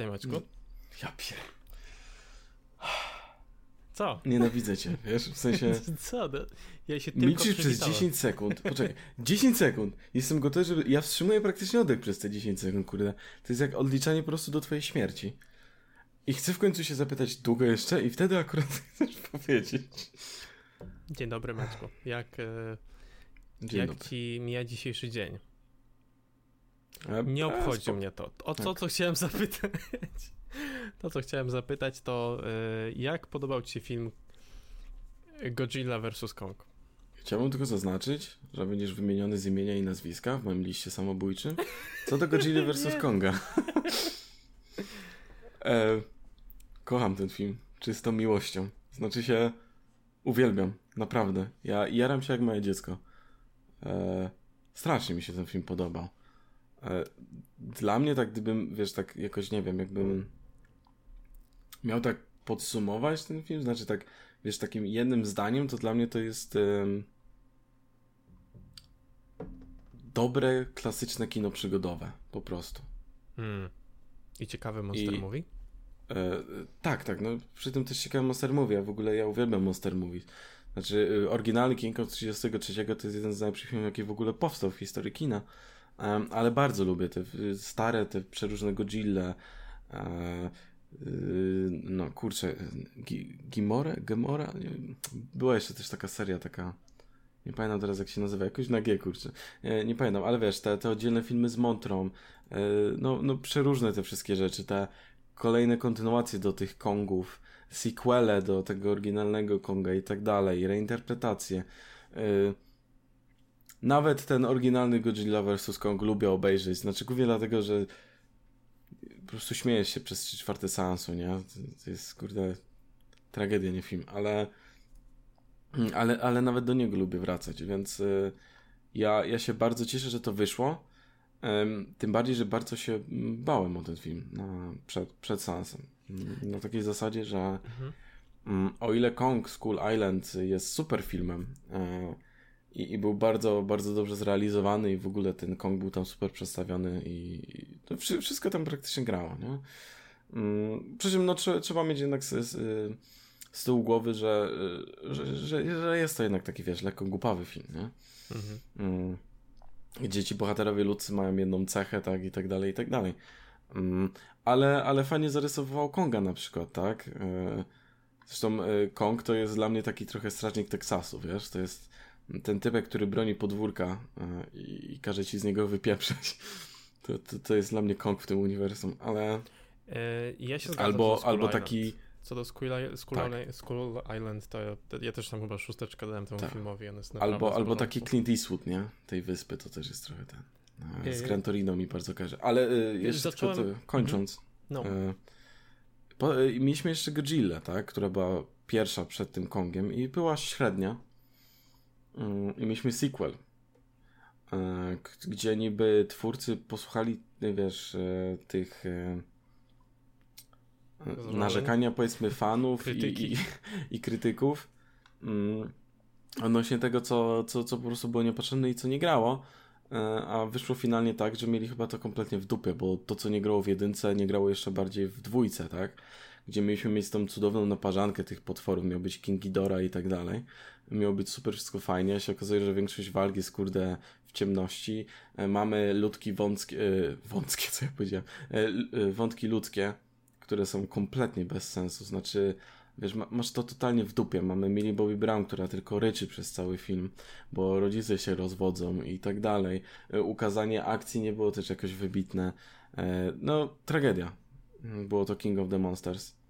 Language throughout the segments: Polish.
Witaj Maćku. Ja pier... Co? Nienawidzę cię, wiesz, w sensie... Co? No, ja się tylko Milczysz przez przywitałem. 10 sekund. Poczekaj, 10 sekund. Jestem gotowy, żeby... Ja wstrzymuję praktycznie oddech przez te 10 sekund, kurde. To jest jak odliczanie po prostu do twojej śmierci. I chcę w końcu się zapytać długo jeszcze i wtedy akurat chcesz powiedzieć. Dzień dobry Maćku. Jak, e, Dzień jak dobry. ci mija dzisiejszy dzień? A- Nie a, obchodzi mnie to. O to, Tak. co chciałem zapytać. To, co chciałem zapytać, to e, jak podobał ci się film Godzilla vs. Kong? Chciałbym tylko zaznaczyć, że będziesz wymieniony z imienia i nazwiska w moim liście samobójczym. Co do Godzilla vs. Konga. e, kocham ten film. Czystą miłością. Znaczy się, uwielbiam. Naprawdę. Ja jaram się jak moje dziecko. E, strasznie mi się ten film podobał. E, dla mnie tak gdybym, wiesz, tak jakoś, nie wiem, jakbym miał tak podsumować ten film, znaczy tak, wiesz, takim jednym zdaniem, to dla mnie to jest em, dobre, klasyczne kino przygodowe, po prostu. Hmm. I ciekawy monster I- movie? E, tak, tak, no przy tym też ciekawe Monster Movie, a w ogóle ja uwielbiam Monster Movie. Znaczy, y, oryginalny King Kong 33 to jest jeden z najlepszych filmów, jaki w ogóle powstał w historii kina. Ale bardzo lubię te stare, te przeróżne Godzilla. E, y, no kurczę, Gi- Gimora? Gemora? Była jeszcze też taka seria, taka. Nie pamiętam teraz jak się nazywa, jakoś na G, kurczę. Nie, pamiętam, ale wiesz, te, te oddzielne filmy z Montrą, e, no, no przeróżne te wszystkie rzeczy, te kolejne kontynuacje do tych Kongów, sequele do tego oryginalnego Konga i tak dalej, reinterpretacje. Y, Nawet ten oryginalny Godzilla vs. Kong lubię obejrzeć. Znaczy głównie dlatego, że po prostu śmiejesz się przez 3 czwarte seansu, nie? To- jest, kurde, tragedia, nie film, ale ale, ale nawet do niego lubię wracać, więc y, ja, ja się bardzo cieszę, że to wyszło. Tym bardziej, że bardzo się bałem o ten film na, przed, przed seansem. Na takiej zasadzie, że Mhm. mm, o ile Kong School Island jest super filmem e, i, i był bardzo, bardzo dobrze zrealizowany i w ogóle ten Kong był tam super przedstawiony i, i to wszy, wszystko tam praktycznie grało, nie? Mm, Przy czym no, trze, trzeba mieć jednak z, z, y, z tyłu głowy, że, y, że, że, że jest to jednak taki, wiesz, lekko głupawy film, nie? Mhm. Mm. Gdzie ci bohaterowie ludzcy mają jedną cechę, tak, i tak dalej, i tak dalej. Mm. Ale, ale fajnie zarysował Konga na przykład, tak? E, Zresztą e, Kong to jest dla mnie taki trochę strażnik Teksasu, wiesz? To jest ten typek, który broni podwórka e, i, i każe ci z niego wypieprzać. To, to, to jest dla mnie Kong w tym uniwersum, ale... E, ja się zgadzam Albo, albo Island. taki... Co do I- Skull, Tak. Island, Skull Island, to ja, ja też tam chyba szósteczkę dałem temu Tak. filmowi. Albo, albo taki Clint Eastwood, nie? Tej wyspy to też jest trochę ten. E, Z. Gran Torino mi bardzo kojarzy. Ale jeszcze zacząłem- to, kończąc. No. Po, mieliśmy jeszcze Godzilla, tak? Która była pierwsza przed tym Kongiem i była średnia. Mm, I mieliśmy sequel. e, Gdzie niby twórcy posłuchali, wiesz, e, tych e, narzekania, powiedzmy, fanów i, i, i krytyków mm, odnośnie tego, co, co, co po prostu było niepotrzebne i co nie grało. A wyszło finalnie tak, że mieli chyba to kompletnie w dupie, bo to, co nie grało w jedynce, nie grało jeszcze bardziej w dwójce, tak? Gdzie mieliśmy mieć tą cudowną naparzankę tych potworów, miał być King Ghidorah i tak dalej. Miało być super wszystko fajnie, a się okazuje, że większość walk jest kurde w ciemności. E, Mamy ludki wąskie, e, wąskie, co ja powiedziałem, e, wątki ludzkie, które są kompletnie bez sensu. Znaczy, wiesz, ma, masz to totalnie w dupie. Mamy Millie Bobby Brown, która tylko ryczy przez cały film, bo rodzice się rozwodzą i tak dalej. Ukazanie akcji nie było też jakoś wybitne. No, tragedia. Było to King of the Monsters.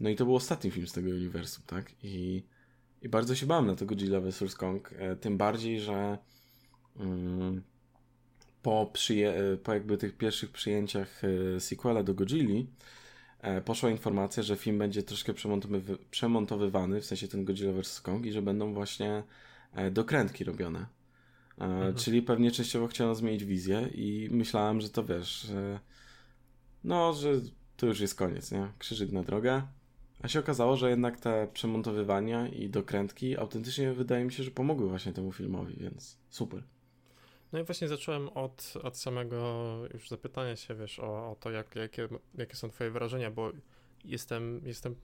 No i to był ostatni film z tego uniwersum, tak? I, i bardzo się bałem na to Godzilla vs. Kong. Tym bardziej, że mm, po, przyje- e, po jakby tych pierwszych przyjęciach e, sequela do Godzilli e, poszła informacja, że film będzie troszkę przemontowy- przemontowywany, w sensie ten Godzilla vs. Kong i że będą właśnie dokrętki robione. E, Czyli pewnie częściowo chciano zmienić wizję i myślałem, że to wiesz, no, że to już jest koniec, nie? Krzyżyk na drogę. A się okazało, że jednak te przemontowywania i dokrętki autentycznie wydaje mi się, że pomogły właśnie temu filmowi, więc super. No i właśnie zacząłem od, od samego już zapytania się, wiesz, o, o to, jak, jakie, jakie są twoje wrażenia, bo jestem, jestem,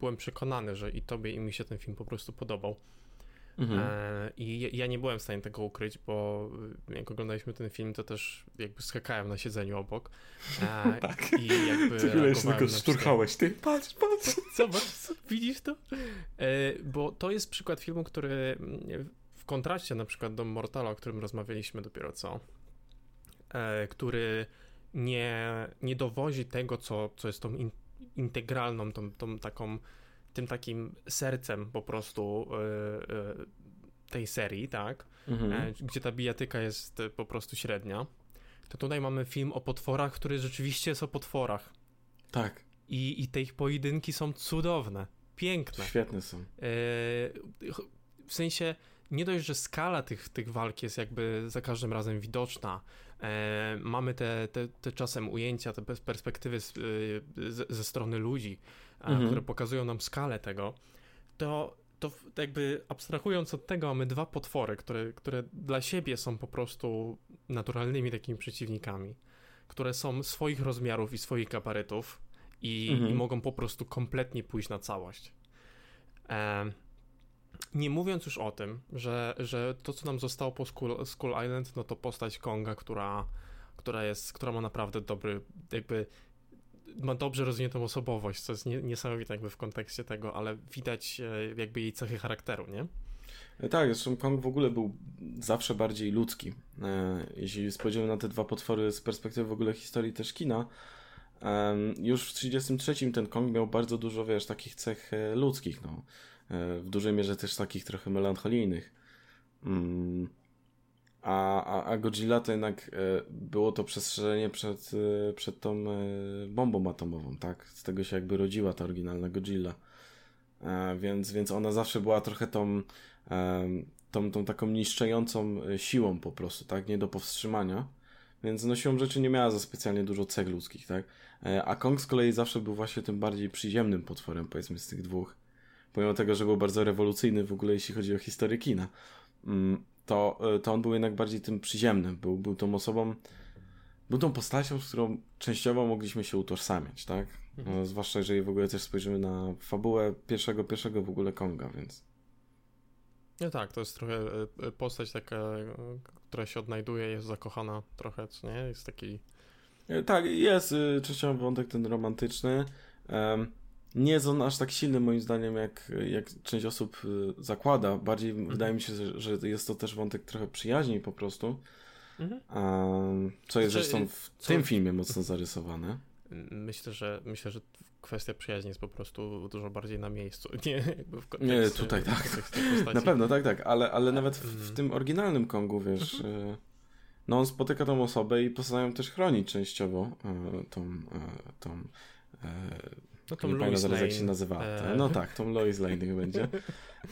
byłem przekonany, że i tobie, i mi się ten film po prostu podobał. Mhm. E, I ja nie byłem w stanie tego ukryć, bo jak oglądaliśmy ten film, to też jakby skakałem na siedzeniu obok. E, tak. I jakby Ty chwilę tylko szturchałeś. Ty, patrz, patrz. Zobacz, widzisz to? E, bo to jest przykład filmu, który w kontraście na przykład do Mortala, o którym rozmawialiśmy dopiero co, który nie, nie dowozi tego, co, co jest tą in, integralną, tą, tą taką tym takim sercem po prostu e, e, tej serii, tak? Mhm. E, gdzie ta bijatyka jest po prostu średnia. To tutaj mamy film o potworach, który rzeczywiście jest o potworach. Tak. I, i te ich pojedynki są cudowne, piękne. Świetne są. w sensie nie dość, że skala tych, tych walk jest jakby za każdym razem widoczna. E, mamy te, te, te czasem ujęcia, te perspektywy z, z, ze strony ludzi, mhm. które pokazują nam skalę tego, to, to jakby abstrahując od tego, mamy dwa potwory, które, które dla siebie są po prostu naturalnymi takimi przeciwnikami, które są swoich rozmiarów i swoich gabarytów i, mhm. i mogą po prostu kompletnie pójść na całość. E, nie mówiąc już o tym, że, że to, co nam zostało po Skull, Skull Island, no to postać Konga, która, która jest, która ma naprawdę dobry, jakby ma dobrze rozwiniętą osobowość, co jest nie, niesamowite jakby w kontekście tego, ale widać e, jakby jej cechy charakteru, nie? E, tak, zresztą Kong w ogóle był zawsze bardziej ludzki. E, jeśli spojrzymy na te dwa potwory z perspektywy w ogóle historii też kina, już w 1933 ten Kong miał bardzo dużo, wiesz, takich cech ludzkich, no. W dużej mierze też takich trochę melancholijnych. Mm. A, a, a Godzilla to jednak e, było to przestrzeżenie przed, e, przed tą e, bombą atomową, tak? Z tego się jakby rodziła ta oryginalna Godzilla. Więc, więc ona zawsze była trochę tą, tą, tą taką niszczącą siłą po prostu, tak? Nie do powstrzymania. Więc no siłą rzeczy nie miała za specjalnie dużo cech ludzkich, tak? A Kong z kolei zawsze był właśnie tym bardziej przyziemnym potworem, powiedzmy, z tych dwóch. Pomimo tego, że był bardzo rewolucyjny w ogóle, jeśli chodzi o historię kina. To, e, to on był jednak bardziej tym przyziemnym. Był, był tą osobą, był tą postacią, z którą częściowo mogliśmy się utożsamiać, tak? Mhm. No, zwłaszcza jeżeli w ogóle też spojrzymy na fabułę pierwszego, pierwszego w ogóle Konga, więc... No tak, to jest trochę e, e, postać taka, która się odnajduje, jest zakochana trochę, co nie? Jest taki... Tak, jest częściowo wątek ten romantyczny. Um, nie jest on aż tak silny moim zdaniem, jak, jak część osób y, zakłada. Bardziej mhm. wydaje mi się, że, jest to też wątek trochę przyjaźni po prostu. Mhm. Co jest znaczy, zresztą w co... tym filmie mocno zarysowane. Myślę, że myślę, że kwestia przyjaźni jest po prostu dużo bardziej na miejscu. Nie, jakby w kontekście, nie tutaj tak. Na pewno, tak, tak, ale, ale nawet w, w mhm. tym oryginalnym Kongu, wiesz, mhm. Y, no on spotyka tą osobę i postanawiają też chronić częściowo y, tą, tą no tą Lois zaraz jak się nazywa. E... No tak, tą Lois Lane niech będzie.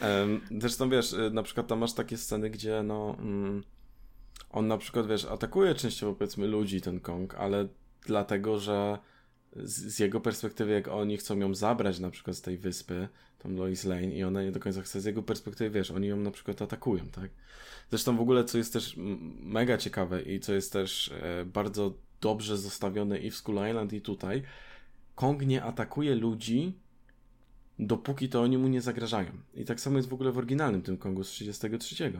Um, zresztą wiesz, y, na przykład tam masz takie sceny, gdzie no mm, on na przykład, wiesz, atakuje częściowo powiedzmy ludzi ten Kong, ale dlatego, że z, z, jego perspektywy, jak oni chcą ją zabrać na przykład z tej wyspy, tą Lois Lane i ona nie do końca chce, z jego perspektywy, wiesz, oni ją na przykład atakują, tak? Zresztą w ogóle, co jest też mega ciekawe i co jest też e, bardzo dobrze zostawione i w Skull Island i tutaj, Kong nie atakuje ludzi, dopóki to oni mu nie zagrażają. I tak samo jest w ogóle w oryginalnym tym Kongu z 33.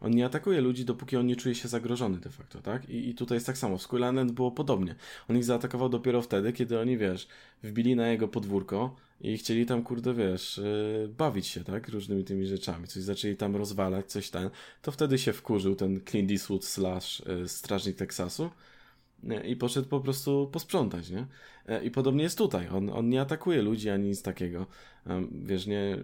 On nie atakuje ludzi, dopóki on nie czuje się zagrożony de facto, tak? I, i tutaj jest tak samo. W Skull Island było podobnie. On ich zaatakował dopiero wtedy, kiedy oni, wiesz, wbili na jego podwórko i chcieli tam, kurde, wiesz, yy, bawić się, tak? Różnymi tymi rzeczami. Coś zaczęli tam rozwalać, coś ten. To wtedy się wkurzył ten Clint Eastwood slash yy, strażnik Teksasu i poszedł po prostu posprzątać, nie? E, I podobnie jest tutaj. On, on nie atakuje ludzi ani nic takiego. Wiesz, nie,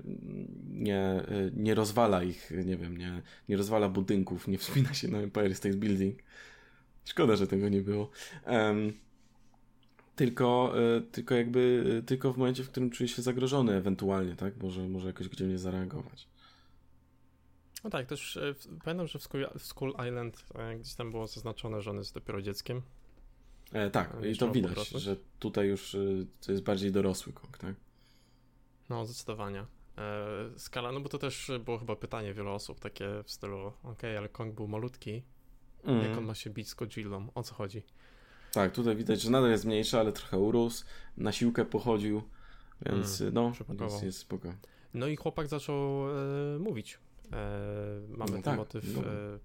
nie, e, nie rozwala ich, nie wiem, nie, nie rozwala budynków, nie wspina się na Empire State Building. Szkoda, że tego nie było. Um, tylko, e, tylko jakby, tylko w momencie, w którym czuje się zagrożony ewentualnie, tak? Może, może jakoś gdzie nie zareagować. No tak, też pamiętam, że w Skull Island gdzieś tam było zaznaczone, że on jest dopiero dzieckiem. E, tak, i to widać, że tutaj już y, to jest bardziej dorosły Kong, tak? No, zdecydowanie. E, skala, no bo to też było chyba pytanie wielu osób, takie w stylu, ok, ale Kong był malutki, mm. jak on ma się bić z Godzillą, o co chodzi. Tak, tutaj widać, że nadal jest mniejszy, ale trochę urósł, na siłkę pochodził, więc mm, no, więc jest spoko. No i chłopak zaczął e, mówić. E, mamy no ten tak, motyw, no. e,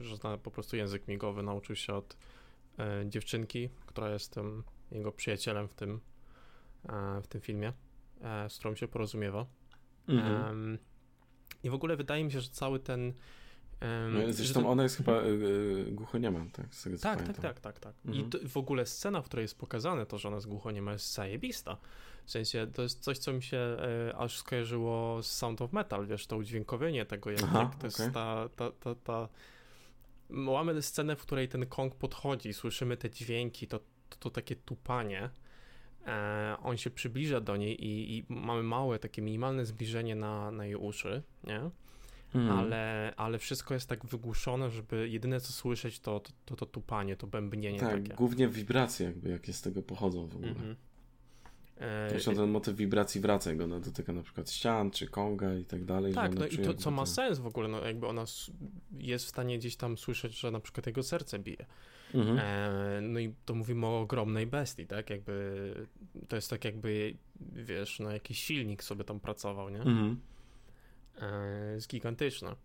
że zna po prostu język migowy, nauczył się od dziewczynki, która jest jego przyjacielem w tym, e, w tym filmie, e, z którą się porozumiewa. Mhm. I w ogóle wydaje mi się, że cały ten no, zresztą ona jest chyba y, głuchoniema, tak? Z tak, tak, tak, tak, tak. Mhm. I w ogóle scena, w której jest pokazane to, że ona jest głuchoniema jest zajebista. W sensie to jest coś, co mi się e, aż skojarzyło z Sound of Metal, wiesz, to udźwiękowienie tego, jak, Aha, jak to okay. jest ta, ta, ta, ta... Mamy scenę, w której ten Kong podchodzi, słyszymy te dźwięki, to, to, to takie tupanie, e, on się przybliża do niej i, i, mamy małe, takie minimalne zbliżenie na, na jej uszy, nie? Mm. Ale, ale wszystko jest tak wygłuszone, żeby jedyne co słyszeć to to, to, to tupanie, to bębnienie tak, takie. głównie wibracje jakby, jakie z tego pochodzą w ogóle. Mm -hmm. Zresztą ten motyw wibracji wraca, go no, dotyka na przykład ścian, czy konga i tak dalej. Tak, no i to, co ma sens w ogóle, no jakby ona jest w stanie gdzieś tam słyszeć, że na przykład jego serce bije. Mhm. E, no i to mówimy o ogromnej bestii, tak? Jakby to jest tak jakby, wiesz, no jakiś silnik sobie tam pracował, nie? Mhm. E, jest gigantyczna.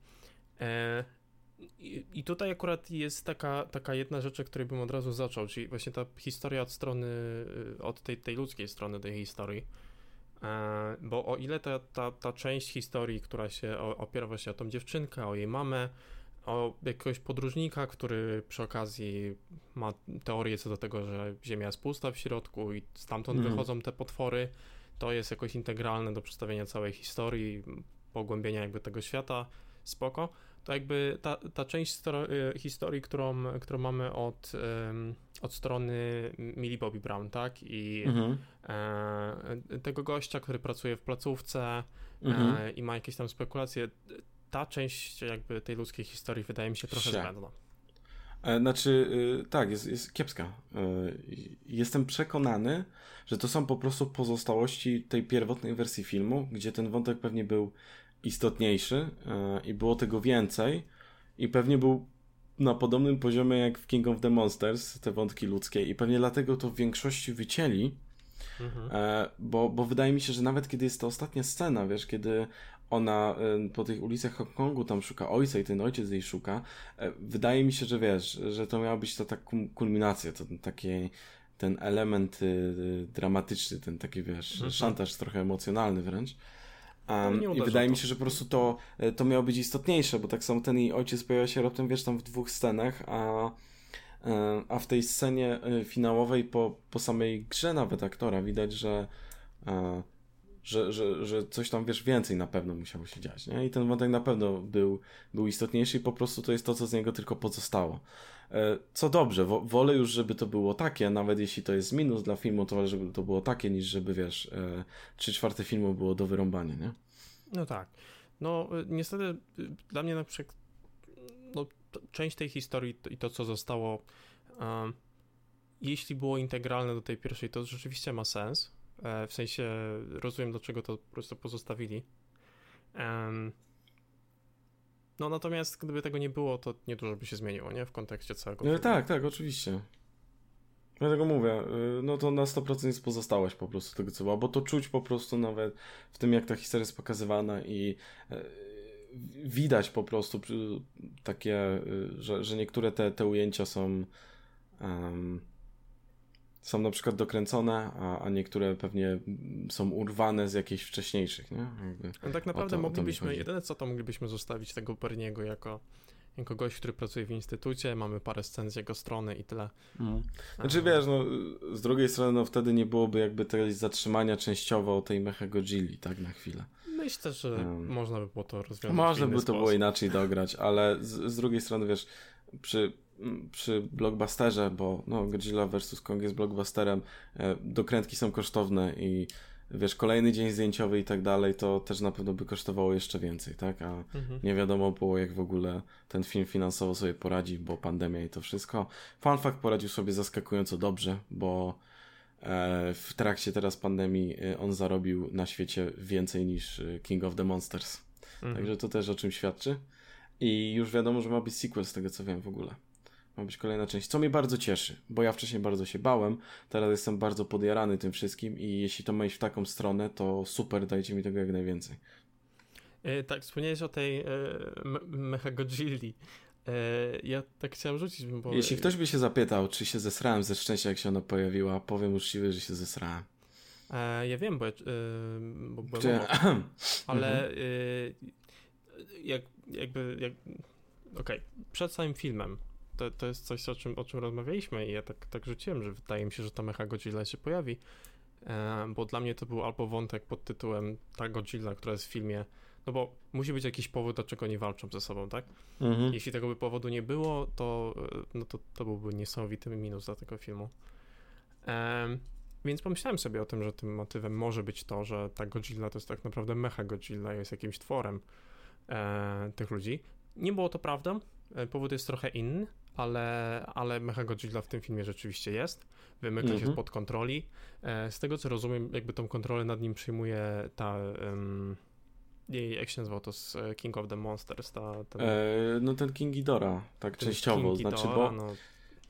E, i, I, tutaj akurat jest taka, taka jedna rzecz, której bym od razu zaczął, czyli właśnie ta historia od strony, y, od tej, tej ludzkiej strony tej historii. E, bo o ile ta, ta, ta część historii, która się opiera właśnie o tą dziewczynkę, o jej mamę, o jakiegoś podróżnika, który przy okazji ma teorię co do tego, że Ziemia jest pusta w środku i stamtąd mm. wychodzą te potwory, to jest jakoś integralne do przedstawienia całej historii, pogłębienia jakby tego świata, spoko to jakby ta, ta część y, historii, którą, którą mamy od, od strony Millie Bobby Brown, tak? I mhm. e, tego gościa, który pracuje w placówce e, mhm. i ma jakieś tam spekulacje, ta część jakby tej ludzkiej historii wydaje mi się trochę Sie. zbędna. E, znaczy, y, tak, jest, jest kiepska. Jestem przekonany, że to są po prostu pozostałości tej pierwotnej wersji filmu, gdzie ten wątek pewnie był istotniejszy e, i było tego więcej i pewnie był na podobnym poziomie jak w King of the Monsters, te wątki ludzkie i pewnie dlatego to w większości wycięli, mhm. E, bo, bo wydaje mi się, że nawet kiedy jest ta ostatnia scena, wiesz, kiedy ona e, po tych ulicach Hongkongu tam szuka ojca i ten ojciec jej szuka, wydaje mi się, że wiesz, że to miała być ta, ta kulminacja, to takie ten element dramatyczny, ten taki wiesz, mhm. szantaż trochę emocjonalny wręcz. Um, I wydaje mi się, że po prostu to, e, to miało być istotniejsze, bo tak samo ten jej ojciec pojawia się raptem, wiesz, tam w dwóch scenach, a, e, a w tej scenie e, finałowej po, po samej grze nawet aktora widać, że, że, że, że coś tam, wiesz, więcej na pewno musiało się dziać, nie? I ten wątek na pewno był, był istotniejszy i po prostu to jest to, co z niego tylko pozostało. Co dobrze, wolę już, żeby to było takie, nawet jeśli to jest minus dla filmu, to żeby to było takie, niż żeby, wiesz, trzy czwarte filmu było do wyrąbania, nie? No tak. No niestety dla mnie na przykład no, część tej historii i to, co zostało, jeśli było integralne do tej pierwszej, to rzeczywiście ma sens. E, w sensie rozumiem, dlaczego to po prostu pozostawili. Um, no natomiast gdyby tego nie było, to niedużo by się zmieniło, nie? W kontekście całego. No, tak, tak, oczywiście. Dlatego mówię, y, no to na 100% jest pozostałość po prostu tego, co było, bo to czuć po prostu nawet w tym, jak ta historia jest pokazywana i e, widać po prostu takie, y, że, że niektóre te, te ujęcia są um, są na przykład dokręcone, a, a niektóre pewnie są urwane z jakichś wcześniejszych, nie? Jakby no tak naprawdę to, moglibyśmy, jedyne co to moglibyśmy zostawić tego Berniego jako jako gość, który pracuje w instytucie, mamy parę scen z jego strony i tyle. Mm. Znaczy wiesz, no, z drugiej strony no, wtedy nie byłoby jakby tego zatrzymania częściowo tej Mecha Godzilli, tak, na chwilę. Myślę, że um, można by było to rozwiązać Można by to było inaczej dograć, ale z, z drugiej strony wiesz, przy przy blockbusterze, bo no, Godzilla vs. Kong jest blockbusterem, e, dokrętki są kosztowne i wiesz, kolejny dzień zdjęciowy i tak dalej, to też na pewno by kosztowało jeszcze więcej, tak? A mhm. nie wiadomo było, jak w ogóle ten film finansowo sobie poradzi, bo pandemia i to wszystko. Fun fact poradził sobie zaskakująco dobrze, bo e, w trakcie teraz pandemii e, on zarobił na świecie więcej niż King of the Monsters. Mhm. Także to też o czym świadczy. I już wiadomo, że ma być sequel z tego co wiem w ogóle. Ma być kolejna część, co mnie bardzo cieszy, bo ja wcześniej bardzo się bałem, teraz jestem bardzo podjarany tym wszystkim i jeśli to ma iść w taką stronę, to super, dajcie mi tego jak najwięcej. E, tak, wspomniałeś o tej e, Mechagodzilli. E, ja tak chciałem rzucić, bo... Jeśli ktoś by się zapytał, czy się zesrałem ze szczęścia, jak się ona pojawiła, powiem uczciwie, że się zesrałem. E, ja wiem, bo, ja, e, bo, bo czy... ale mhm. e, jak, jakby jak, okej, okay. przed samym filmem to, to jest coś, o czym, o czym rozmawialiśmy i ja tak, tak rzuciłem, że wydaje mi się, że ta Mecha Godzilla się pojawi, e, bo dla mnie to był albo wątek pod tytułem ta Godzilla, która jest w filmie, no bo musi być jakiś powód, dlaczego oni walczą ze sobą, tak? Mhm. Jeśli tego by powodu nie było, to, no to, to byłby niesamowity minus dla tego filmu. E, więc pomyślałem sobie o tym, że tym motywem może być to, że ta Godzilla to jest tak naprawdę Mecha Godzilla, jest jakimś tworem e, tych ludzi. Nie było to prawdą, e, powód jest trochę inny, ale, ale Mechagodzilla w tym filmie rzeczywiście jest. Wymyka się mhm. spod kontroli. E, z tego co rozumiem, jakby tą kontrolę nad nim przyjmuje ta. Um, jej, jak się nazywał to z e, King of the Monsters? Ta, ten... E, no ten King Ghidorah, tak ten częściowo. King znaczy, bo no...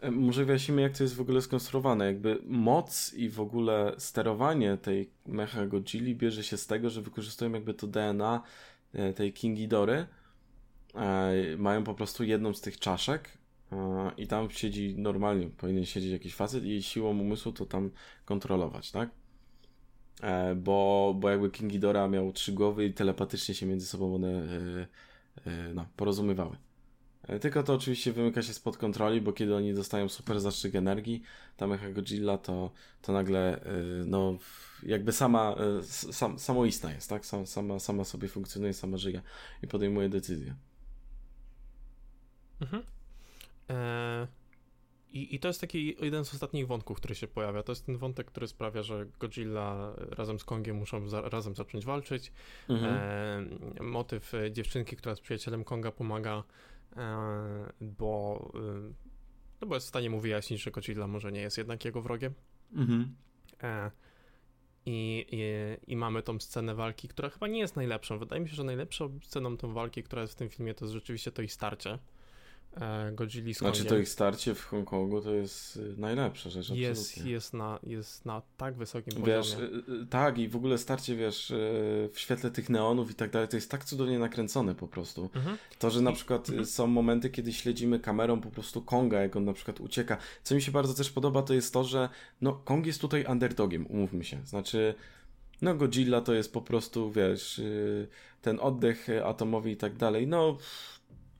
E, może wyjaśnimy, jak to jest w ogóle skonstruowane. Jakby moc i w ogóle sterowanie tej Mecha Godzilli bierze się z tego, że wykorzystują jakby to DNA tej King Ghidory. Mają po prostu jedną z tych czaszek i tam siedzi normalnie, powinien siedzieć jakiś facet i siłą umysłu to tam kontrolować, tak? E, bo, bo jakby King Ghidorah miał trzy głowy i telepatycznie się między sobą one e, e, no, porozumiewały. Tylko to oczywiście wymyka się spod kontroli, bo kiedy oni dostają super zastrzyk energii, ta Mecha Godzilla, to, to nagle no, jakby sama, sam, samoistna jest, tak? Sama, sama sobie funkcjonuje, sama żyje i podejmuje decyzje. Mhm. E, I, I to jest taki jeden z ostatnich wątków, który się pojawia. To jest ten wątek, który sprawia, że Godzilla razem z Kongiem muszą za, razem zacząć walczyć. Mhm. E, motyw dziewczynki, która z przyjacielem Konga pomaga, e, bo, e, no bo jest w stanie mu wyjaśnić, że Godzilla może nie jest jednak jego wrogiem. Mhm. E, i, i, I, mamy tą scenę walki, która chyba nie jest najlepszą. Wydaje mi się, że najlepszą sceną tą walki, która jest w tym filmie, to jest rzeczywiście to ich starcie. E, Godzilli z Znaczy to ich starcie w Hongkongu to jest y, najlepsza rzecz, jest, jest, na, jest na tak wysokim wiesz, poziomie. Wiesz, y, tak i w ogóle starcie, wiesz, y, w świetle tych neonów i tak dalej, to jest tak cudownie nakręcone po prostu. Mhm. To, że na przykład mhm. są momenty, kiedy śledzimy kamerą po prostu Konga, jak on na przykład ucieka. Co mi się bardzo też podoba, to jest to, że no Kong jest tutaj underdogiem, umówmy się. Znaczy no Godzilla to jest po prostu, wiesz, ten oddech atomowy i tak dalej, no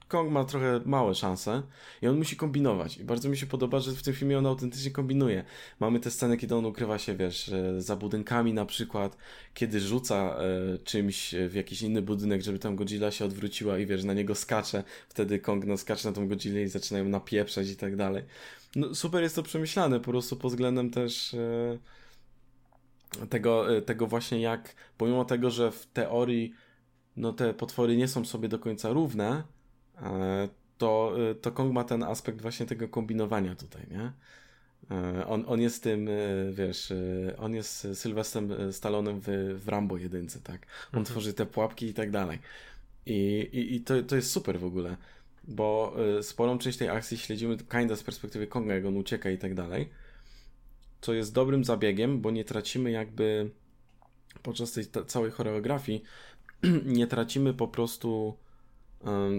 Kong ma trochę małe szanse i on musi kombinować. I bardzo mi się podoba, że w tym filmie on autentycznie kombinuje. Mamy te sceny, kiedy on ukrywa się, wiesz, za budynkami na przykład, kiedy rzuca e, czymś w jakiś inny budynek, żeby tam Godzilla się odwróciła i wiesz, na niego skacze. Wtedy Kong no, skacze na tą Godzillę i zaczynają napieprzać i tak dalej. No, super jest to przemyślane, po prostu pod względem też e, tego, e, tego właśnie jak, pomimo tego, że w teorii no te potwory nie są sobie do końca równe, E, to, e, to Kong ma ten aspekt właśnie tego kombinowania tutaj, nie? E, on, on jest tym, wiesz, on jest Sylwestrem Stallonem w, w Rambo jedynce, tak? On mhm. tworzy te pułapki i tak dalej. I, i, i to, to jest super w ogóle, bo sporą część tej akcji śledzimy kinda z perspektywy Konga, jak on ucieka i tak dalej, co jest dobrym zabiegiem, bo nie tracimy jakby podczas tej całej choreografii, nie tracimy po prostu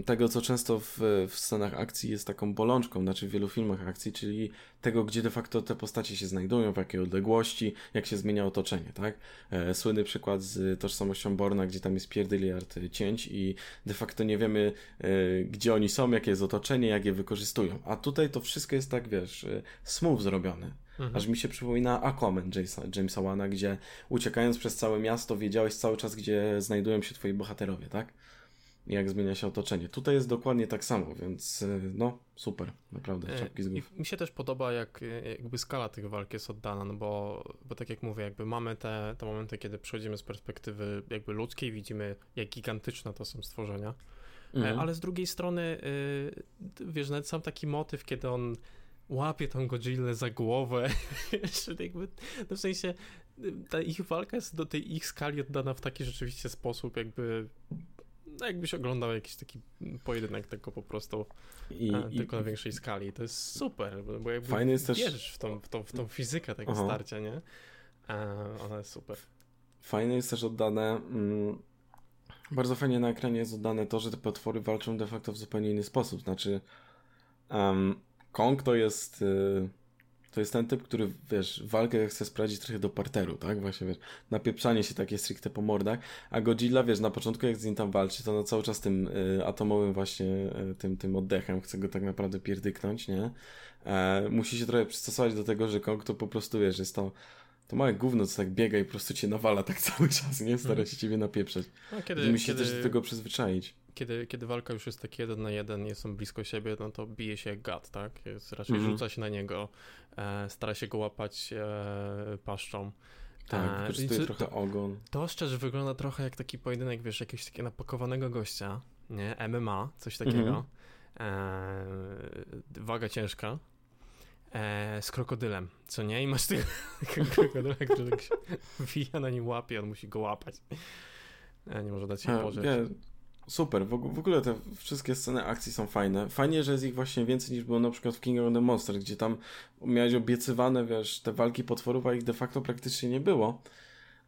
tego, co często w, w scenach akcji jest taką bolączką, znaczy w wielu filmach akcji, czyli tego, gdzie de facto te postacie się znajdują, w jakiej odległości, jak się zmienia otoczenie, tak? E, słynny przykład z tożsamością Borna, gdzie tam jest pierdyliard cięć i de facto nie wiemy, e, gdzie oni są, jakie jest otoczenie, jak je wykorzystują. A tutaj to wszystko jest tak, wiesz, e, smooth zrobione. Mhm. Aż mi się przypomina Aquaman Jamesa, Jamesa Wana, gdzie uciekając przez całe miasto wiedziałeś cały czas, gdzie znajdują się twoi bohaterowie, tak? Jak zmienia się otoczenie. Tutaj jest dokładnie tak samo, więc y, no super, naprawdę, e, czapki z głów. mi się też podoba, jak jakby skala tych walk jest oddana, no bo, bo tak jak mówię, jakby mamy te, te momenty, kiedy przechodzimy z perspektywy jakby ludzkiej, widzimy jak gigantyczne to są stworzenia, e, mhm. ale z drugiej strony, wiesz, nawet sam taki motyw, kiedy on łapie tą Godzillę za głowę, jakby, no w sensie ta ich walka jest do tej ich skali oddana w taki rzeczywiście sposób, jakby jakbyś oglądał jakiś taki pojedynek tylko po prostu, I, a, i tylko na większej skali. To jest super, bo jakby fajny jest wierzysz też... w, tą, w, tą, w tą fizykę tego Aha. starcia, nie? A, ona jest super. Fajne jest też oddane... Mm, bardzo fajnie na ekranie jest oddane to, że te potwory walczą de facto w zupełnie inny sposób. Znaczy, um, Kong to jest... Y to jest ten typ, który, wiesz, walkę chce sprawdzić trochę do parteru, tak? Właśnie, wiesz, napieprzanie się takie stricte po mordach, a Godzilla, wiesz, na początku jak z nim tam walczy, to na cały czas tym y, atomowym właśnie, y, tym, tym oddechem chce go tak naprawdę pierdyknąć, nie? E, musi się trochę przystosować do tego, że Kong to po prostu, wiesz, jest to to małe gówno, co tak biega i po prostu cię nawala tak cały czas, nie? Stara się ciebie napieprzeć. No, kiedy, musi kiedy... też do tego przyzwyczaić kiedy, kiedy walka już jest tak jeden na jeden, nie są blisko siebie, no to bije się gad, tak? Jest, raczej mm -hmm. rzuca się na niego, e, stara się go łapać e, paszczą. Tak, e, wykorzystuje trochę ogon. To szczerze wygląda trochę jak taki pojedynek, wiesz, jakiegoś takiego napakowanego gościa, nie? MMA, coś takiego. Mm -hmm. e, waga ciężka. E, z krokodylem, co nie? I masz tego krokodyla, który tak się wija na nim łapie, on musi go łapać. E, nie może dać się położyć. Super, w, ogóle te wszystkie sceny akcji są fajne. Fajnie, że jest ich właśnie więcej niż było na przykład w King of the Monster, gdzie tam miałeś obiecywane, wiesz, te walki potworów, a ich de facto praktycznie nie było.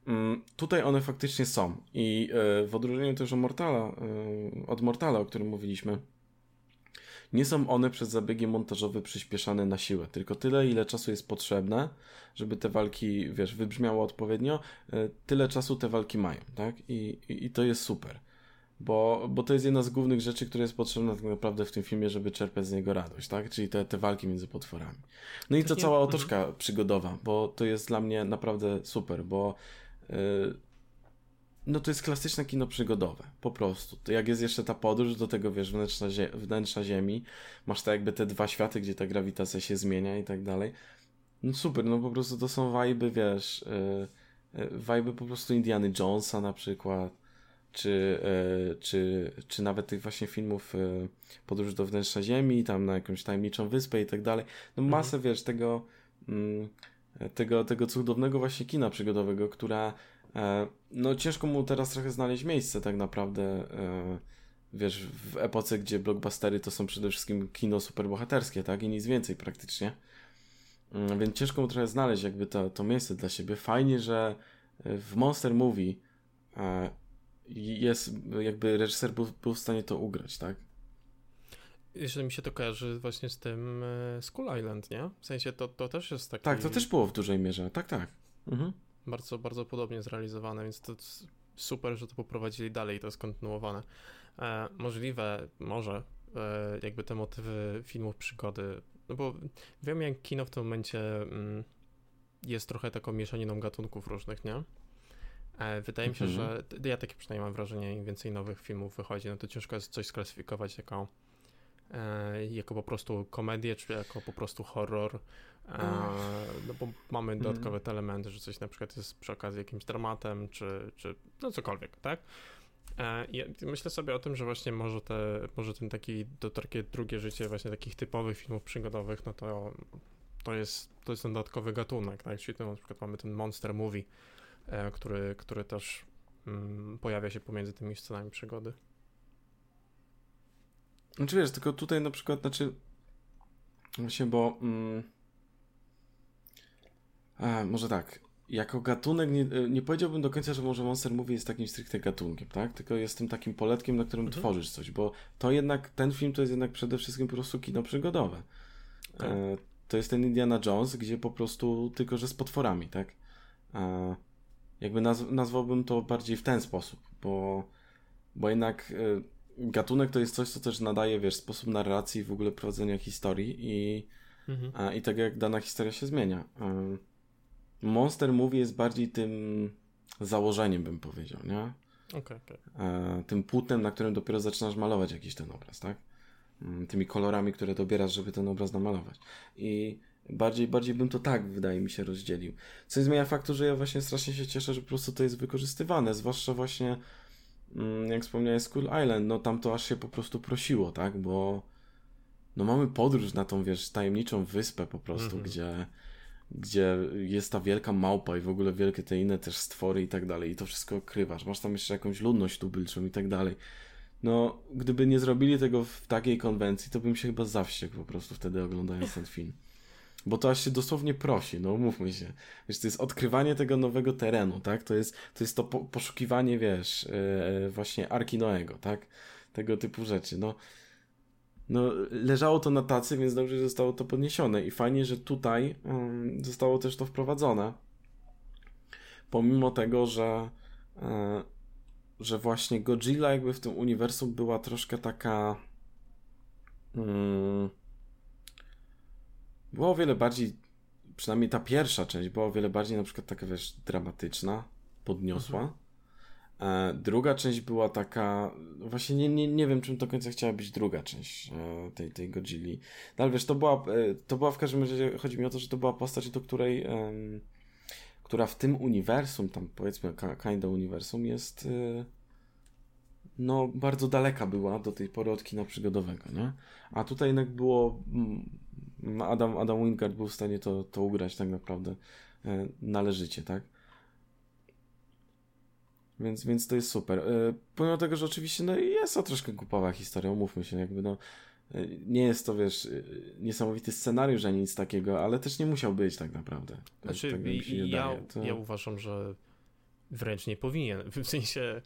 Mm, tutaj one faktycznie są. I y, w odróżnieniu też od Mortala, y, od Mortala, o którym mówiliśmy, nie są one przez zabiegi montażowe przyspieszane na siłę, tylko tyle, ile czasu jest potrzebne, żeby te walki, wiesz, wybrzmiało odpowiednio, y, tyle czasu te walki mają, tak? I, i, i to jest super bo, bo to jest jedna z głównych rzeczy, która jest potrzebna tak naprawdę w tym filmie, żeby czerpać z niego radość, tak? Czyli te, te walki między potworami. No i to cała otoczka mhm. przygodowa, bo to jest dla mnie naprawdę super, bo yy, no to jest klasyczne kino przygodowe, po prostu. To jak jest jeszcze ta podróż do tego, wiesz, wnętrza, zie wnętrza Ziemi, masz tak jakby te dwa światy, gdzie ta grawitacja się zmienia i tak dalej. No super, no po prostu to są wajby, wiesz, yy, wajby po prostu Indiany Jonesa na przykład, czy, e, czy, czy nawet tych właśnie filmów e, Podróż do wnętrza Ziemi, tam na jakąś tajemniczą wyspę i tak dalej. No mhm. masę, mhm. wiesz, tego, mm, tego, tego cudownego właśnie kina przygodowego, która e, no ciężko mu teraz trochę znaleźć miejsce tak naprawdę wiesz, w epoce, gdzie blockbustery to są przede wszystkim kino superbohaterskie, tak? I nic więcej praktycznie. Mm, więc ciężko mu trochę znaleźć jakby to, to miejsce dla siebie. Fajnie, że w Monster Movie jest, jakby reżyser był, był w stanie to ugrać, tak? Jeżeli mi się to kojarzy właśnie z tym e, Skull Island, nie? W sensie to, to też jest taki... Tak, to też było w dużej mierze, tak, tak. Mhm. Bardzo, bardzo podobnie zrealizowane, więc to super, że to poprowadzili dalej i to jest kontynuowane. E, możliwe, może, e, jakby te motywy filmów przygody, no bo wiem jak kino w tym momencie mm, jest trochę taką mieszaniną gatunków różnych, nie? E, wydaje mi się, mhm. że ja takie przynajmniej mam wrażenie, im więcej nowych filmów wychodzi, no to ciężko jest coś sklasyfikować jako, e, jako po prostu komedię, czy jako po prostu horror. E, no bo mamy mhm. dodatkowe te elementy, że coś na przykład jest przy okazji jakimś dramatem, czy, czy no cokolwiek, tak? Ja myślę sobie o tym, że właśnie może, te, może ten taki, to takie drugie życie właśnie takich typowych filmów przygodowych, no to to jest, to jest ten dodatkowy gatunek, tak? Czyli to na przykład mamy ten monster movie, który, który też mm, pojawia się pomiędzy tymi scenami przygody. Znaczy wiesz, tylko tutaj na przykład, znaczy właśnie, bo mm, a, może tak, jako gatunek nie, nie powiedziałbym do końca, że może Monster Movie jest takim stricte gatunkiem, tak? Tylko jest tym takim poletkiem, na którym mhm. tworzysz coś, bo to jednak, ten film to jest jednak przede wszystkim po prostu kino przygodowe. Tak. E, to jest ten Indiana Jones, gdzie po prostu tylko, że z potworami, tak? E, jakby naz nazwałbym to bardziej w ten sposób, bo, bo jednak y, gatunek to jest coś, co też nadaje, wiesz, sposób narracji, w ogóle prowadzenia historii i, mhm. a, i tak jak dana historia się zmienia. Y, Monster Movie jest bardziej tym założeniem, bym powiedział, nie? Okay, okay. Y, tym płótnem, na którym dopiero zaczynasz malować jakiś ten obraz, tak? Y, tymi kolorami, które dobierasz, żeby ten obraz namalować. I Bardziej, bardziej bym to tak, wydaje mi się, rozdzielił. Co nie zmienia faktu, że ja właśnie strasznie się cieszę, że po prostu to jest wykorzystywane, zwłaszcza właśnie, mm, jak wspomniałeś, School Island, no tam to aż się po prostu prosiło, tak, bo no mamy podróż na tą, wiesz, tajemniczą wyspę po prostu, mm -hmm. gdzie, gdzie jest ta wielka małpa i w ogóle wielkie te inne też stwory i tak dalej i to wszystko okrywasz. Masz tam jeszcze jakąś ludność tubylczą i tak dalej. no, gdyby nie zrobili tego w takiej konwencji, to bym się chyba zawściekł po prostu wtedy oglądając ten film. Bo to aż się dosłownie prosi, no mówmy się. Wiesz, to jest odkrywanie tego nowego terenu, tak? To jest to, jest to po, poszukiwanie, wiesz, yy, właśnie Arki Noego, tak? Tego typu rzeczy. No, no, leżało to na tacy, więc dobrze, że zostało to podniesione. I fajnie, że tutaj yy, zostało też to wprowadzone. Pomimo tego, że, yy, że właśnie Godzilla jakby w tym uniwersum była troszkę taka. Yy, była o wiele bardziej, przynajmniej ta pierwsza część była o wiele bardziej na przykład taka, wiesz, dramatyczna, podniosła. Mhm. E, druga część była taka, właśnie nie, nie, nie wiem, czym do końca chciała być druga część e, tej, tej Godzilli. No ale wiesz, to była, e, to była w każdym razie, chodzi mi o to, że to była postać, do której, która w tym uniwersum, tam powiedzmy kinda uniwersum jest no bardzo daleka była do tej pory od kina przygodowego, nie? A tutaj jednak było Adam, Adam Wingard był w stanie to, to ugrać tak naprawdę e, należycie, tak? Więc, więc to jest super. E, pomimo tego, że oczywiście no, jest to troszkę głupawa historia, umówmy się, jakby no e, nie jest to, wiesz, niesamowity scenariusz ani nic takiego, ale też nie musiał być tak naprawdę. Tak, znaczy, tak ja, to... ja uważam, że wręcz nie powinien. W sensie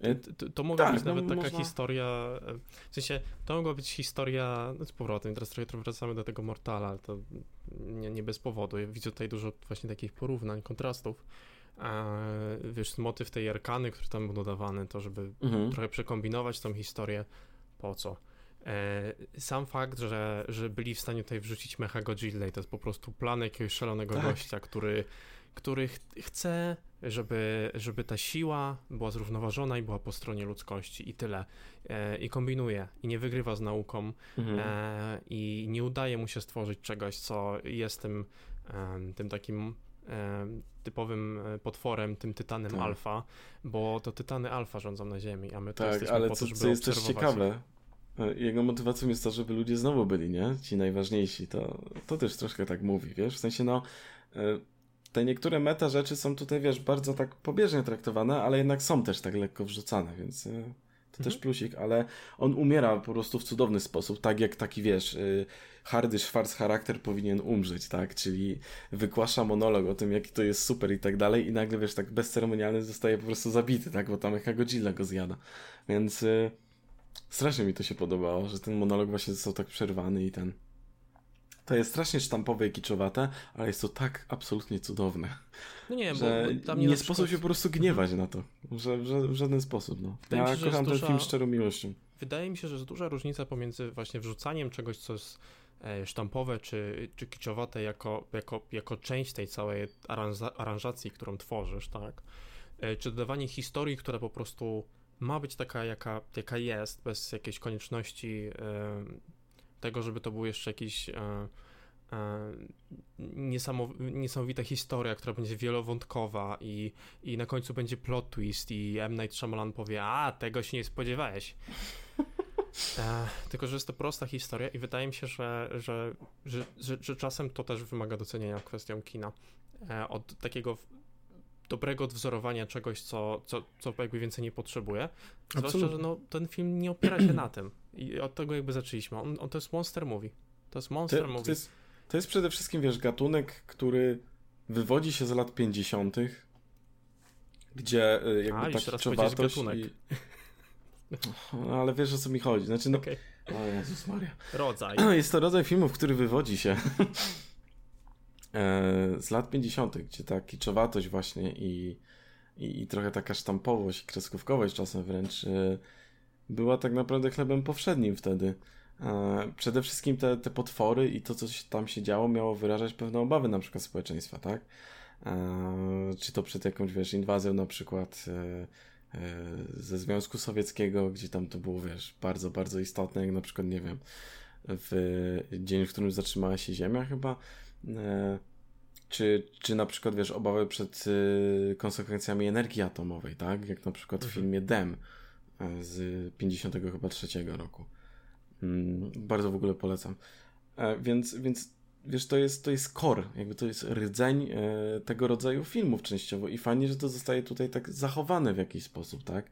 e, to, to mogła tak, być no, nawet taka można... historia, e, w sensie to mogła być historia, no z powrotem, teraz trochę wracamy do tego Mortala, ale to nie, nie bez powodu. Ja widzę tutaj dużo właśnie takich porównań, kontrastów. A, wiesz, motyw tej Arkany, który tam był dodawany, to żeby mhm. trochę przekombinować tą historię, po co? E, sam fakt, że, że byli w stanie tutaj wrzucić Mecha Godzilla i to jest po prostu plan jakiegoś szalonego tak. gościa, który, który ch chce żeby, żeby ta siła była zrównoważona i była po stronie ludzkości i tyle. E, I kombinuje i nie wygrywa z nauką mhm. e, i nie udaje mu się stworzyć czegoś, co jest tym, e, tym takim e, typowym e, potworem, tym tytanem tak. alfa, bo to tytany alfa rządzą na Ziemi, a my to tak, jesteśmy ale po to, co jest też ciekawe, e, jego motywacją jest to, żeby ludzie znowu byli, nie? Ci najważniejsi. To, to też troszkę tak mówi, wiesz? W sensie, no, te niektóre meta rzeczy są tutaj, wiesz, bardzo tak pobieżnie traktowane, ale jednak są też tak lekko wrzucane, więc e, to mhm. też plusik, ale on umiera po prostu w cudowny sposób, tak jak taki, wiesz, e, hardy Schwarz charakter powinien umrzeć, tak, czyli wykłasza monolog o tym, jaki to jest super i tak dalej i nagle, wiesz, tak bezceremonialny zostaje po prostu zabity, tak, bo tam jaka Godzilla go zjada, więc y, strasznie mi to się podobało, że ten monolog właśnie został tak przerwany i ten to jest strasznie sztampowe i kiczowate, ale jest to tak absolutnie cudowne. No nie, że bo tam nie, nie sposób się po prostu gniewać na to. Że, że, w żaden sposób. No. ja się, kocham ten duża... film szczerą miłością. Wydaje mi się, że jest duża różnica pomiędzy właśnie wrzucaniem czegoś, co jest e, sztampowe czy, czy kiczowate jako, jako, jako część tej całej aranżacji, którą tworzysz, tak? E, czy dodawanie historii, która po prostu ma być taka, jaka, jaka jest, bez jakiejś konieczności tego, żeby to był jeszcze jakiś e, e, niesamowita historia, która będzie wielowątkowa i, i na końcu będzie plot twist i M. Night Shyamalan powie, a, tego się nie spodziewałeś. E, tylko, że jest to prosta historia i wydaje mi się, że, że, że, że, czasem to też wymaga docenienia kwestią kina. E, od takiego dobrego odwzorowania czegoś, co, co, co jakby więcej nie potrzebuje. Zwłaszcza, że no, ten film nie opiera się na tym. I od tego jakby zaczęliśmy. On, on to jest monster movie. To jest monster to, movie. To jest, to jest przede wszystkim, wiesz, gatunek, który wywodzi się z lat 50., gdzie y, jakby A, ta kiczowatość i... No, ale wiesz o co mi chodzi. Znaczy, no... Okay. O Jezus Maria. Rodzaj. Jest to rodzaj filmów, który wywodzi się z lat 50., gdzie ta kiczowatość właśnie i, i, i trochę taka sztampowość kreskówkowość czasem wręcz e, była tak naprawdę chlebem powszednim wtedy. E, przede wszystkim te, te potwory i to, co tam się działo, miało wyrażać pewne obawy na przykład społeczeństwa, tak? E, czy to przed jakąś, wiesz, inwazją na przykład e, ze Związku Sowieckiego, gdzie tam to było, wiesz, bardzo, bardzo istotne, jak na przykład, nie wiem, w dzień, w którym zatrzymała się Ziemia chyba, czy, czy na przykład, wiesz, obawy przed konsekwencjami energii atomowej, tak? Jak na przykład w mhm. filmie Dem, z 50 chyba trzeciego roku. Mm, bardzo w ogóle polecam. E, więc, więc wiesz, to jest, to jest core, jakby to jest rdzeń e, tego rodzaju filmów częściowo i fajnie, że to zostaje tutaj tak zachowane w jakiś sposób, tak?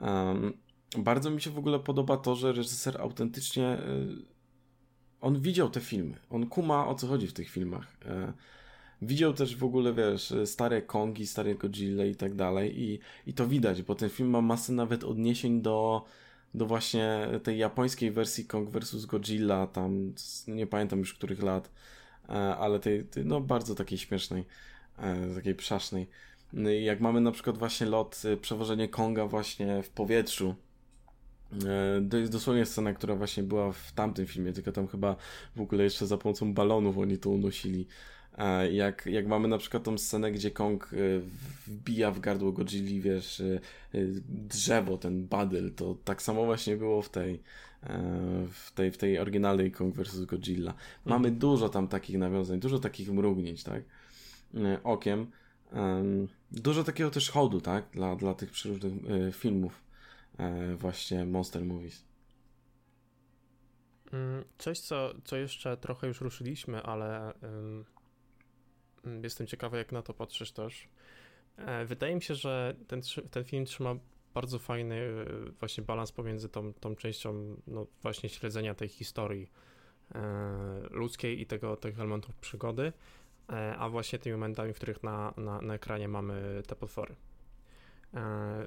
Um, bardzo mi się w ogóle podoba to, że reżyser autentycznie on widział te filmy. On kuma o co chodzi w tych filmach. Widział też w ogóle, wiesz, stare Kongi, stare Godzilla i tak dalej i, i to widać, bo ten film ma masę nawet odniesień do, do właśnie tej japońskiej wersji Kong vs. Godzilla, tam nie pamiętam już których lat, e, ale tej, tej no bardzo takiej śmiesznej, e, takiej przasznej. No jak mamy na przykład właśnie lot, e, przewożenie Konga właśnie w powietrzu, to jest dosłownie scena, która właśnie była w tamtym filmie, tylko tam chyba w ogóle jeszcze za pomocą balonów oni to unosili. Jak, jak mamy na przykład tą scenę, gdzie Kong e, wbija w gardło Godzilli, wiesz, e, e, drzewo, ten badyl, to tak samo właśnie było w tej, w tej, w tej oryginalnej Kong vs. Godzilla. Mamy mhm. dużo tam takich nawiązań, dużo takich mrugnięć, tak, okiem. Dużo takiego też hodu, tak, dla, dla tych przeróżnych filmów właśnie Monster Movies. Mm, coś, co, co jeszcze trochę już ruszyliśmy, ale Mm, jestem ciekawy, jak na to patrzysz też. E, wydaje mi się, że ten, ten film trzyma bardzo fajny e, właśnie balans pomiędzy tą, tą częścią no właśnie śledzenia tej historii e, ludzkiej i tego, tych elementów przygody, a właśnie tymi momentami, w których na, na, na ekranie mamy te potwory.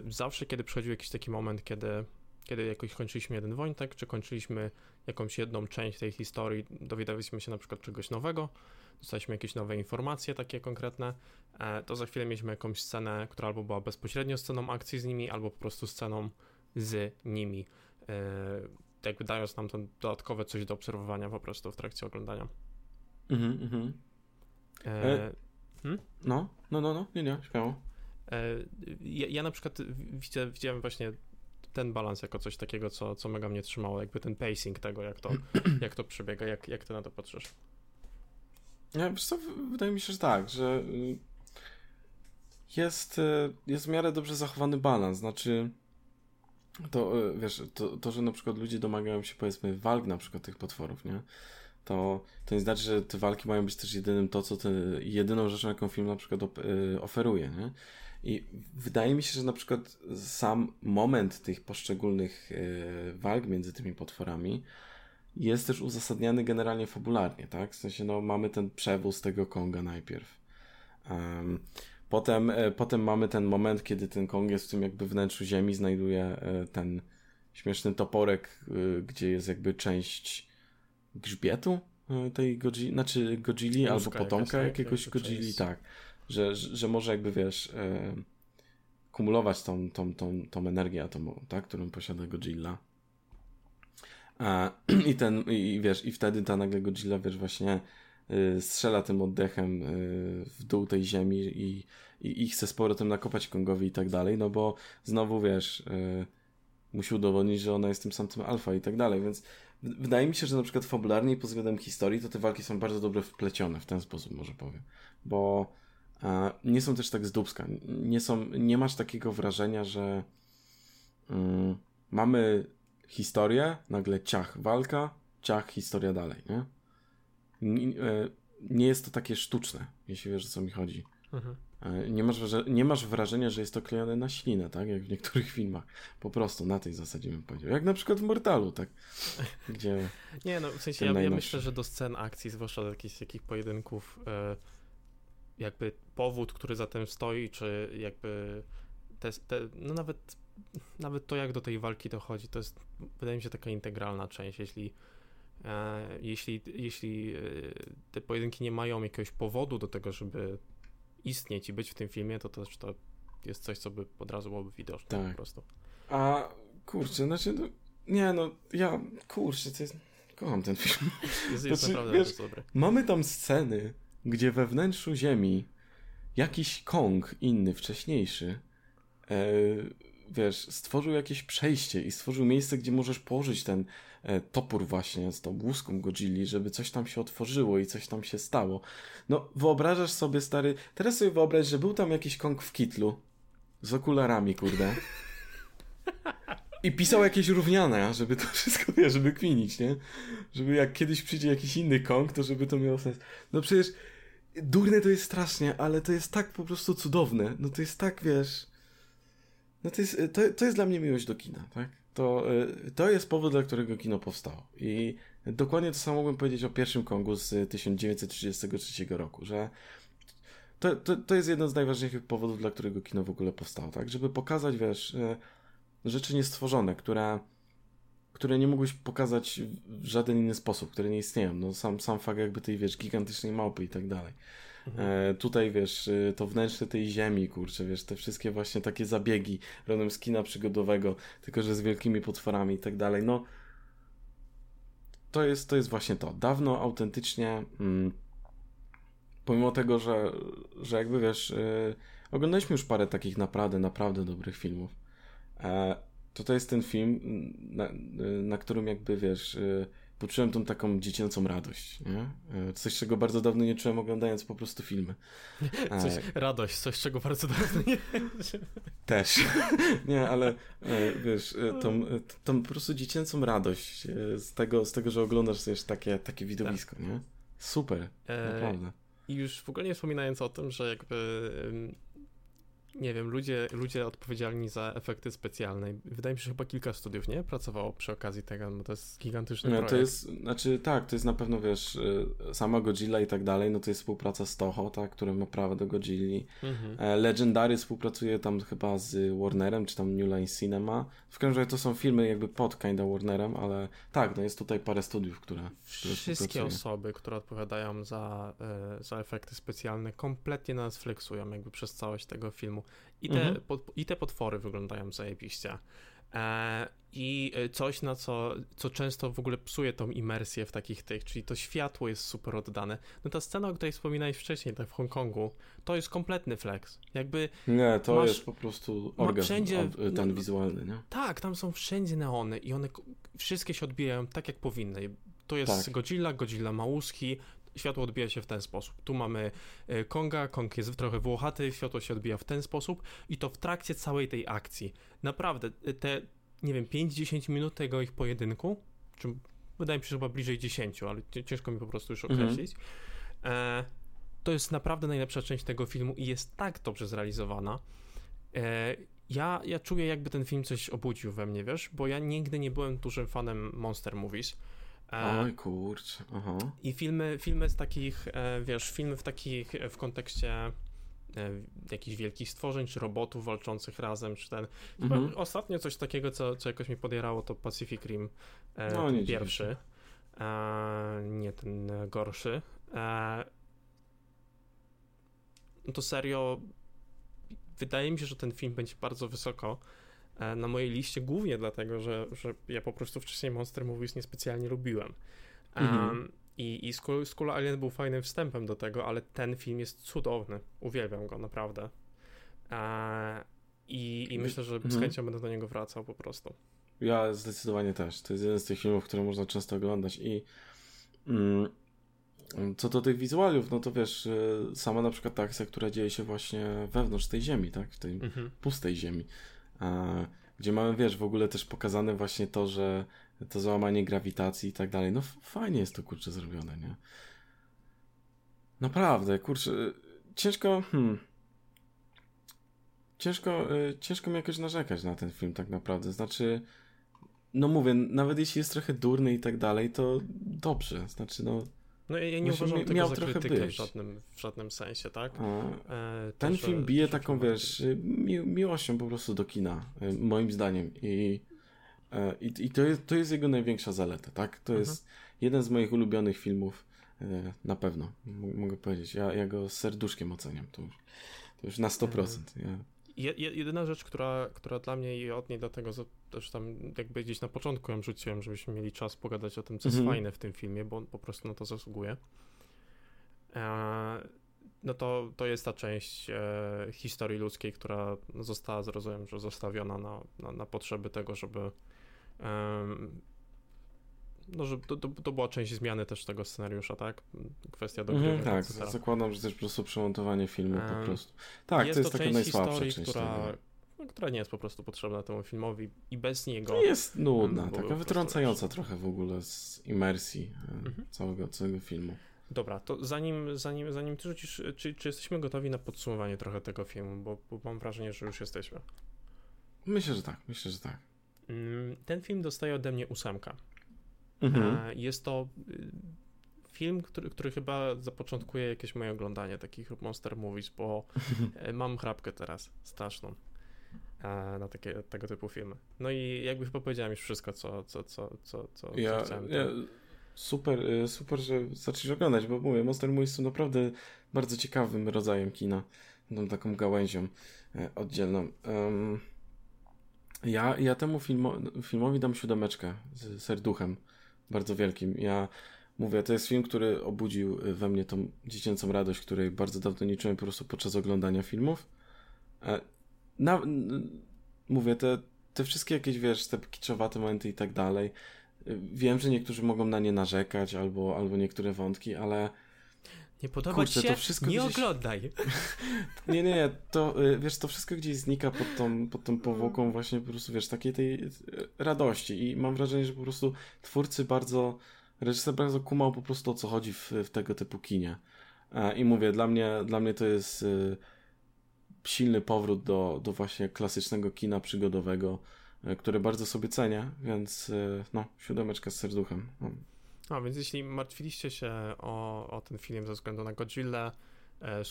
Zawsze, kiedy przychodził jakiś taki moment, kiedy, kiedy jakoś kończyliśmy jeden wątek, czy kończyliśmy jakąś jedną część tej historii, dowiadywaliśmy się na przykład czegoś nowego, dostaliśmy jakieś nowe informacje takie konkretne, e, to za chwilę mieliśmy jakąś scenę, która albo była bezpośrednio sceną akcji z nimi, albo po prostu sceną z nimi. E, jakby dając nam to dodatkowe coś do obserwowania po prostu w trakcie oglądania. Mhm, mhm. E, hmm? No, no, no, no, nie, nie, śmiało. Ja, ja na przykład widzę, widziałem właśnie ten balans jako coś takiego, co, co mega mnie trzymało, jakby ten pacing tego, jak to, jak to przebiega, jak, jak ty na to patrzysz. Ja, wiesz co, wydaje mi się, że tak, że y, jest, y, jest w miarę dobrze zachowany balans, znaczy to, y, wiesz, to, to, że na przykład ludzie domagają się powiedzmy walk na przykład tych potworów, nie? To, to nie znaczy, że te walki mają być też jedynym to, co jedyną rzeczą, jaką film na przykład oferuje, nie? I wydaje mi się, że na przykład sam moment tych poszczególnych walk między tymi potworami jest też uzasadniany generalnie fabularnie, tak? W sensie, no, mamy ten przewóz tego Konga najpierw. Potem, e, potem mamy ten moment, kiedy ten Kong jest w tym jakby wnętrzu ziemi, znajduje e, ten śmieszny toporek, e, gdzie jest jakby część grzbietu e, tej Godzilli, znaczy Godzilli albo potomka jakaś, jakiegoś Godzilli, tak. Że, że, że, może jakby, wiesz, e, kumulować tą, tą, tą, tą energię atomową, tak? Którą posiada Godzilla. I ten, i wiesz, i wtedy ta nagle Godzilla, wiesz, właśnie y, strzela tym oddechem y, w dół tej ziemi i, i, i chce z powrotem nakopać Kongowi i tak dalej, no bo znowu, wiesz, musi udowodnić, że ona jest tym samym alfa i tak dalej, więc wydaje mi się, że na przykład fabularnie pod względem historii to te walki są bardzo dobrze wplecione w ten sposób, może powiem, bo nie są też tak z dubska, nie są, nie masz takiego wrażenia, że mm, mamy historię, nagle ciach, walka, ciach, historia dalej, nie? E, nie jest to takie sztuczne, jeśli wiesz o co mi chodzi. Mhm. E, nie masz, nie masz wrażenia, że jest to klejone na ślinę, tak? Jak w niektórych filmach. Po prostu na tej zasadzie bym powiedział. Jak na przykład w Mortalu, tak? Gdzie. Nie, no w sensie ja, ja, myślę, że do scen akcji, zwłaszcza do jakichś takich pojedynków, e, jakby powód, który za tym stoi, czy jakby te, te no nawet nawet to, jak do tej walki dochodzi, to jest, wydaje mi się, taka integralna część. Jeśli, e, jeśli, jeśli e, te pojedynki nie mają jakiegoś powodu do tego, żeby istnieć i być w tym filmie, to też to jest coś, co by od razu byłoby widoczne tak. po prostu. A kurczę, znaczy, no, nie no, ja, kurczę, to jest, kocham ten film. Jest, jest znaczy, naprawdę wiesz, dobry. Mamy tam sceny, gdzie we wnętrzu Ziemi jakiś Kong, inny, wcześniejszy, e, wiesz, stworzył jakieś przejście i stworzył miejsce, gdzie możesz położyć ten e, topór właśnie z tą łuską Godzilli, żeby coś tam się otworzyło i coś tam się stało. No, wyobrażasz sobie, stary, teraz sobie wyobraź, że był tam jakiś kong w kitlu z okularami, kurde. I pisał jakieś równania, żeby to wszystko, żeby kwinić, nie? Żeby jak kiedyś przyjdzie jakiś inny kong, to żeby to miało sens. No przecież durne to jest strasznie, ale to jest tak po prostu cudowne. No to jest tak, wiesz no to jest, to, to jest dla mnie miłość do kina, tak? to, y, to jest powód, dla którego kino powstało. I dokładnie to samo mógłbym powiedzieć o pierwszym Kongu z 1933 roku, że to, to, to jest jeden z najważniejszych powodów, dla którego kino w ogóle powstało, tak? Żeby pokazać, wiesz, y, rzeczy niestworzone, które, które nie mogłeś pokazać w żaden inny sposób, które nie istnieją. No sam, sam fakt jakby tej, wiesz, gigantycznej małpy i tak dalej. Mhm. E, tutaj wiesz, y, to wnętrze tej ziemi, kurczę, wiesz, te wszystkie właśnie takie zabiegi rodem z kina przygodowego, tylko że z wielkimi potworami i tak dalej. No, to jest, to jest właśnie to. Dawno autentycznie, mm, pomimo tego, że, że jakby wiesz, yy, oglądaliśmy już parę takich naprawdę, naprawdę dobrych filmów. E, to to jest ten film, na, na którym jakby wiesz. Yy, poczułem tą taką dziecięcą radość, nie? E, coś, czego bardzo dawno nie czułem oglądając po prostu filmy. Coś, radość, coś, czego bardzo dawno nie Też. nie, ale e, wiesz, e, tą, tą po prostu dziecięcą radość z tego, z tego że oglądasz sobie takie, takie widowisko, tak. nie? Super, e, naprawdę. I już w ogóle nie wspominając o tym, że jakby nie wiem, ludzie, ludzie odpowiedzialni za efekty specjalne. Wydaje mi się, że chyba kilka studiów, nie? Pracowało przy okazji tego, bo to jest gigantyczny no, projekt. To jest, znaczy tak, to jest na pewno, wiesz, y, sama Godzilla i tak dalej, no to jest współpraca z Toho, tak, który ma prawo do Godzilli. Mhm. E, Legendary współpracuje tam chyba z Warnerem, czy tam New Line Cinema. W każdym razie to są filmy jakby pod kinda Warnerem, ale tak, no jest tutaj parę studiów, które, które Wszystkie osoby, które odpowiadają za, e, za efekty specjalne kompletnie nas flexują jakby przez całość tego filmu. I te, mhm. po, i te potwory wyglądają zajebiście. E, I e, coś, na co, co często w ogóle psuje tą imersję w takich tych, czyli to światło jest super oddane. No ta scena, o której wspominałeś wcześniej, tak w Hongkongu, to jest kompletny flex. Jakby. Nie, to masz, jest po prostu orgazm wszędzie, ten no, wizualny, nie? Tak, tam są wszędzie neony i one wszystkie się odbijają tak, jak powinny. To jest tak. Godzilla, Godzilla Małuski, światło odbija się w ten sposób. Tu mamy e, Konga, Kong jest trochę włochaty, światło się odbija w ten sposób i to w trakcie całej tej akcji. Naprawdę, e, te, nie wiem, 5-10 minut tego ich pojedynku, czy wydaje mi się, że chyba bliżej 10, ale ciężko mi po prostu już mhm. określić. Mhm. To jest naprawdę najlepsza część tego filmu i jest tak dobrze zrealizowana. Ja, ja czuję, jakby ten film coś obudził we mnie, wiesz, bo ja nigdy nie byłem dużym fanem monster movies. E, Oj kurczę, aha. I filmy, filmy z takich, e, wiesz, filmy w takich, e, w kontekście jakichś wielkich stworzeń, czy robotów walczących razem, czy ten. Mhm. Ostatnio coś takiego, co, co jakoś mi podjerało, to Pacific Rim no, nie pierwszy. E, nie ten gorszy. E, no to serio, wydaje mi się, że ten film będzie bardzo wysoko E, na mojej liście, głównie dlatego, że, że ja po prostu wcześniej Monster Movies niespecjalnie lubiłem. Mhm. Um, I, i Skull, Skull Alien był fajnym wstępem do tego, ale ten film jest cudowny. Uwielbiam go, naprawdę. E, i, I myślę, że z mhm. chęcią będę do niego wracał po prostu. Ja zdecydowanie też. To jest jeden z tych filmów, które można często oglądać i mm, co do tych wizualiów, no to wiesz, y, sama na przykład ta akcja, która dzieje się właśnie wewnątrz tej ziemi, tak? W tej mhm. pustej ziemi gdzie mamy, wiesz, w ogóle też pokazane właśnie to, że to załamanie grawitacji i tak dalej. No fajnie jest to, kurczę, zrobione, nie? Naprawdę, kurczę, ciężko, hmm, ciężko, y, ciężko mi jakoś narzekać na ten film tak naprawdę, znaczy, no mówię, nawet jeśli jest trochę durny i tak dalej, to dobrze, znaczy, no no ja nie uważam tego miał za trochę krytykę. W, żadnym, w żadnym sensie, tak? E, to, ten film bije taką, wiesz, mi, miłością po prostu do kina, e, moim zdaniem. I, e, i, to, jest, to jest jego największa zaleta, tak? To mhm. jest jeden z moich ulubionych filmów, e, na pewno, mogę powiedzieć. Ja, ja go serduszkiem oceniam, to już, to już na 100%. Mhm. Ja jedyna rzecz, która, która dla mnie i od niej dlatego też tam jakby gdzieś na początku ją rzuciłem, żebyśmy mieli czas pogadać o tym, co jest mhm. fajne w tym filmie, bo on po prostu na to zasługuje. E, no to, to jest ta część e, historii ludzkiej, która została, zrozumiem, że zostawiona na, na, na potrzeby tego, żeby no, że to, to, to, była część zmiany też tego scenariusza, tak? Kwestia do mm, Tak, zakładam, że też po prostu przemontowanie filmu um, po prostu. Tak, jest to jest to taka najsłabsza część. Która, no, która nie jest po prostu potrzebna temu filmowi i bez niego... Jest nudna, taka wytrącająca trochę w ogóle z imersji mhm. całego, całego filmu. Dobra, to zanim, zanim, zanim ty rzucisz, czy, czy jesteśmy gotowi na podsumowanie trochę tego filmu, bo, bo mam wrażenie, że już jesteśmy. Myślę, że tak, myślę, że tak. Mm, ten film dostaje ode mnie ósemka. Mhm. E, jest to y, film, który, który chyba zapoczątkuje jakieś moje oglądanie takich monster movies, bo e, mam chrapkę teraz straszną e, na takie, tego typu filmy. No i jakby chyba powiedziałem już wszystko, co, co, co, co, co, ja, co chciałem. Ja, super, super, że zaczniesz oglądać, bo mówię, monster movies są naprawdę bardzo ciekawym rodzajem kina, tą taką gałęzią oddzielną. Um, ja, ja temu filmo, filmowi dam siódemeczkę z serduchem bardzo wielkim. Ja mówię, to jest film, który obudził we mnie tą dziecięcą radość, której bardzo dawno nie czułem po prostu podczas oglądania filmów. E, na, mówię, te, te wszystkie jakieś, wiesz, te kiczowate momenty i tak dalej. E, wiem, że niektórzy mogą na nie narzekać, albo, albo niektóre wątki, ale nie podoba Kurczę, ci się? To wszystko nie gdzieś... oglądaj. Nie, nie, nie. To, y, wiesz, to wszystko gdzieś znika pod tą, pod tą powłoką właśnie po prostu, wiesz, takiej tej y, radości i mam wrażenie, że po prostu twórcy bardzo, reżyser bardzo kumał po prostu o co chodzi w, w tego typu kinie. I mówię, dla mnie, dla mnie to jest y, silny powrót do, do właśnie klasycznego kina przygodowego, które bardzo sobie cenię, więc no, siódemeczka z serduchem. A więc jeśli martwiliście się o, o ten film ze względu na Godzilla, e,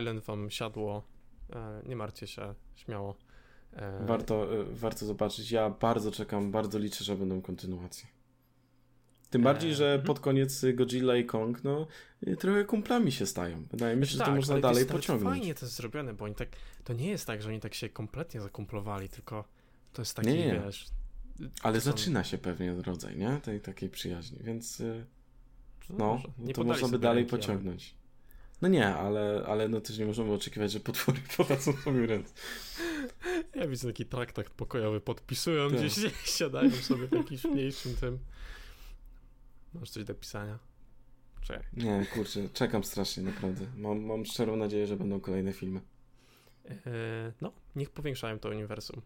Island wam siadło, e, nie martwcie się, śmiało. E, warto, e, warto zobaczyć. Ja bardzo czekam, bardzo liczę, że będą kontynuacje. Tym bardziej, że mhm. pod koniec Godzilla i Kong, no, trochę kumplami się stają. Wydaje mi się, że to tak, można dalej to pociągnąć. fajnie to jest zrobione, bo oni tak, to nie jest tak, że oni tak się kompletnie zakumplowali, tylko to jest taki, nie, nie. wiesz, ale zaczyna się pewnie rodzaj, nie? Tej takiej przyjaźni, więc y, no, no to można by dalej ręki, pociągnąć. Ale... No nie, ale, ale no też nie możemy oczekiwać, że potwory podadzą sobie ręce. Ja widzę taki traktat pokojowy, podpisują tak. gdzieś, siadają sobie w jakimś mniejszym tym. Masz coś do pisania? Czekaj. Nie, kurczę, czekam strasznie, naprawdę. Mam, mam szczerą nadzieję, że będą kolejne filmy. Yy, no, niech powiększają to uniwersum.